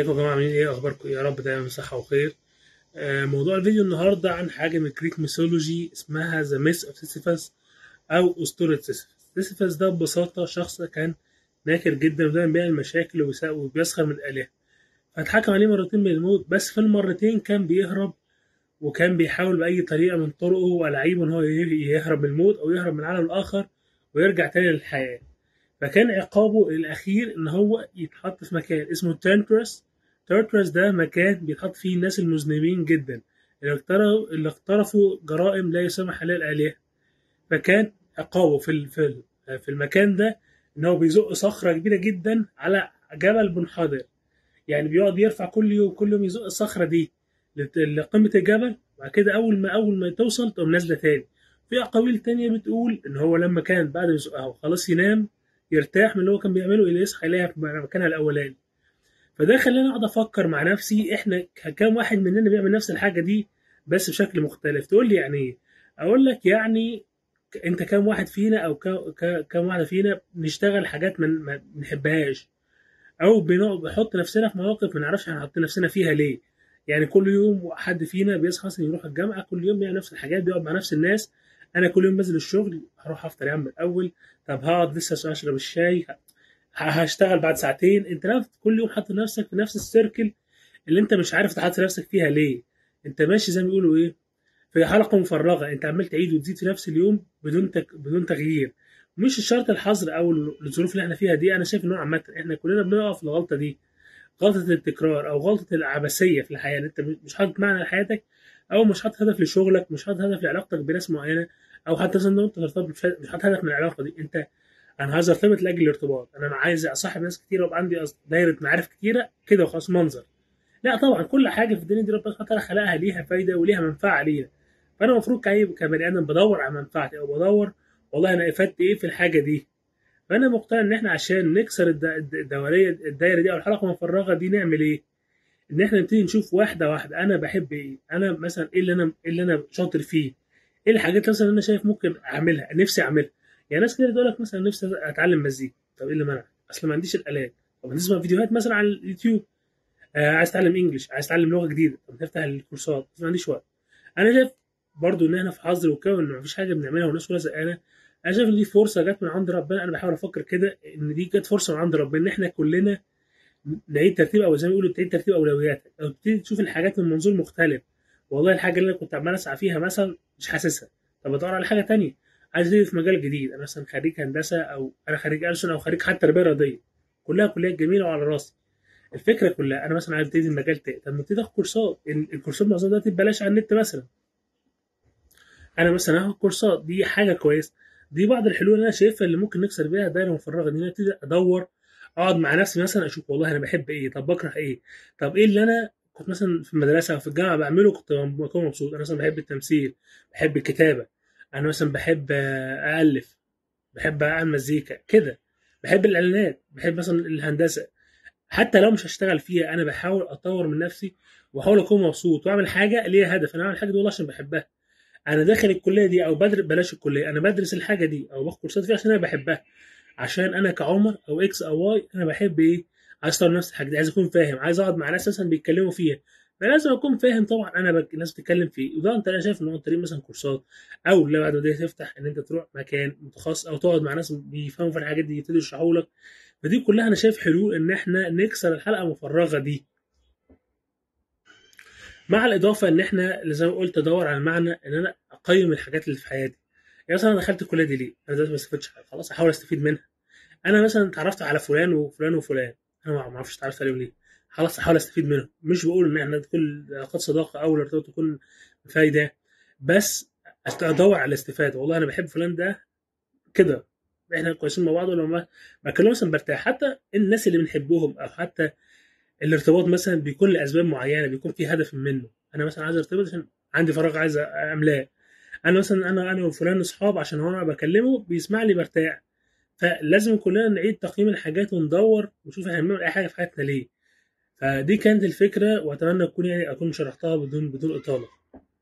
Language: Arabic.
ازيكم يا جماعة عاملين إيه؟ أخباركم يا رب دايما صحة وخير. آه، موضوع الفيديو النهاردة عن حاجة من ال Greek mythology اسمها The Myth of Sisyphus أو أسطورة سيسيفاس سيسيفاس ده ببساطة شخص كان ناكر جدا ودايما بيعمل مشاكل وبيسخر من الآلهة. فاتحكم عليه مرتين بالموت بس في المرتين كان بيهرب وكان بيحاول بأي طريقة من طرقه وألاعيبه إن هو يه- يهرب من الموت أو يهرب من العالم الآخر ويرجع تاني للحياة. فكان عقابه الأخير إن هو يتحط في مكان اسمه تانترس تارترس ده مكان بيتحط فيه الناس المذنبين جدا اللي اقترفوا جرائم لا يسمح عليها الآلهة. فكان عقابه في في ال- في المكان ده إن هو بيزق صخرة كبيرة جدا على جبل منحدر يعني بيقعد يرفع كل يوم كل يوم يزق الصخرة دي لقمة الجبل وبعد كده أول ما أول ما توصل تقوم نازلة تاني. في أقاويل تانية بتقول إن هو لما كان بعد ما يزقها وخلاص ينام يرتاح من اللي هو كان بيعمله اللي يصحى يلاقيها في مكانها الأولاني. فده خلاني أقعد أفكر مع نفسي إحنا ك- كام واحد مننا بيعمل نفس الحاجة دي بس بشكل مختلف. تقول لي يعني إيه أقول لك يعني أنت كام واحد فينا أو كام واحدة فينا بنشتغل حاجات ما بنحبهاش أو بنحط نفسنا في مواقف ما نعرفش هنحط نفسنا فيها ليه. يعني كل يوم حد فينا بيصحى يروح الجامعة كل يوم بيعمل نفس الحاجات بيقعد مع نفس الناس أنا كل يوم بنزل الشغل هروح أفطر يا عم الأول. طب هقعد لسه أشرب الشاي؟ هشتغل بعد ساعتين. أنت كل يوم حاطط نفسك في نفس السيركل اللي أنت مش عارف تحط نفسك فيها ليه. أنت ماشي زي ما بيقولوا إيه في حلقة مفرغة. أنت عمال تعيد وتزيد في نفس اليوم بدون تك... بدون تغيير. مش الشرط الحظر أو الظروف اللي إحنا فيها دي. أنا شايف ان هو عامة إحنا كلنا بنقع في الغلطه دي. غلطة التكرار أو غلطة العبثية في الحياة. ان أنت مش حاطط معنى لحياتك أو مش حاطط هدف لشغلك مش حاطط هدف لعلاقتك بناس معينة أو حتى مثلا أنت ترتبط مش حاطط هدف من العلاقة دي. أنت أنا عايز ارتبط لأجل الارتباط. أنا عايز أصاحب ناس كتيره ويبقى عندي دايرة معارف كتيرة كده وخلاص منظر. لا طبعا كل حاجة في الدنيا دي ربنا سبحانه خلقها ليها فايدة وليها منفعة لينا فأنا المفروض كبني آدم بدور على منفعتي أو بدور والله أنا أفدت إيه في الحاجة دي. فأنا مقتنع إن إحنا عشان نكسر الد- الد- الدوريه الدايرة دي أو الحلقة المفرغة دي نعمل إيه؟ إن إحنا نبتدي نشوف واحدة واحدة أنا بحب إيه؟ أنا مثلا إيه اللي أنا إيه اللي أنا شاطر فيه؟ إيه الحاجات مثلا أنا شايف ممكن أعملها نفسي أعملها؟ يعني ناس كتير تقول لك مثلا نفسي أتعلم مزيكا. طب إيه اللي منع؟ أصل ما عنديش الآلات. طب نسمع فيديوهات مثلا على اليوتيوب آه عايز أتعلم انجلش عايز أتعلم لغة جديدة طب نفتح الكورسات. بس ما عنديش وقت. أنا شايف برضو إن إحنا في حظر وكون إن مفيش حاجة بنعملها والناس كلها زهقانة. أنا شايف إن دي فرصة جت من عند ربنا. أنا بحاول أفكر كده إن دي جت فرصة من عند ربنا إن إحنا كلنا نعيد ترتيب أو زي ما بيقولوا تعيد ترتيب أولوياتك. أو تبتدي تشوف الحاجات من منظور مختلف والله الحاجة اللي أنا كنت عمال أسعى فيها مثلا مش حاسسها. طب أدور على حاجة تانية. عايز أبتدي في مجال جديد أنا مثلا خريج هندسة أو أنا خريج ألسن أو خريج حتى تربيه رياضية. كلها كليات جميلة وعلى راسي. الفكرة كلها أنا مثلا عايز أبتدي المجال تاني. طب أبتدي آخد كورسات. ال- الكورسات معظمها دلوقتي ببلاش على النت مثلا. أنا مثلا هاخد كورسات دي حاجة كويسة. دي بعض الحلول اللي أنا شايفها اللي ممكن نكسر بيها دايرة مفرغة إن أنا أبتدي أدور اقعد مع نفسي مثلا أشوف والله أنا بحب إيه طب بكره إيه؟ طب إيه اللي أنا كنت مثلا في المدرسة أو في الجامعة بعمله كنت بكون مبسوط؟ أنا مثلا بحب التمثيل بحب الكتابة أنا مثلا بحب الف بحب أعمل مزيكا كده بحب الإعلانات بحب مثلا الهندسة. حتى لو مش هشتغل فيها أنا بحاول أطور من نفسي وأحاول أكون مبسوط وأعمل حاجة ليها هدف. أنا أعمل حاجة دي والله عشان بحبها. أنا داخل الكلية دي أو بدرس بلاش الكلية أنا بدرس الحاجة دي أو باخد كورسات فيها عشان أنا بحبها. عشان أنا كعمر أو X أو Y أنا بحب إيه؟ عايز اطور نفس الحاجة دي عايز أكون فاهم عايز أقعد مع ناس مثلا بيتكلموا فيها. فلازم أكون فاهم طبعا أنا بك... الناس بتتكلم فيه وده أنت أنا شايف إن هو طريق مثلا كورسات أو لو بعد ما تفتح إن أنت تروح مكان متخصص أو تقعد مع ناس بيفهموا في الحاجات دي يبتدوا يشرحوا لك. فدي كلها أنا شايف حلول إن إحنا نكسر الحلقة المفرغة دي. مع الإضافة إن إحنا زي ما قلت أدور على المعنى إن أنا أقيم الحاجات اللي في حياتي. يعني مثلا أنا دخلت الكلية دي ليه؟ أنا دلوقتي ما استفدتش حاجة خلاص أحاول أستفيد منها. أنا مثلا اتعرفت على فلان وفلان وفلان. أنا ما أعرفش اتعرفت عليهم ليه. خلاص أحاول أستفيد منهم. مش بقول إن إحنا كل علاقات صداقة أو الارتباط تكون فايدة بس أدور على الاستفادة. والله أنا بحب فلان ده كده. إحنا كويسين مع بعض ولما بكلم مثلا برتاح. حتى الناس اللي بنحبهم أو حتى الارتباط مثلا بيكون لأسباب معينة بيكون في هدف منه. أنا مثلا عايز ارتبط عشان عندي فراغ عايز أملاه. أنا مثلا أنا أنا وفلان اصحاب عشان هو أنا بكلمه بيسمع لي برتاح. فلازم كلنا نعيد تقييم الحاجات وندور ونشوف إحنا بنعمل اي حاجة في حياتنا ليه. فدي كانت الفكرة واتمنى اكون يعني أكون شرحتها بدون بدون إطالة.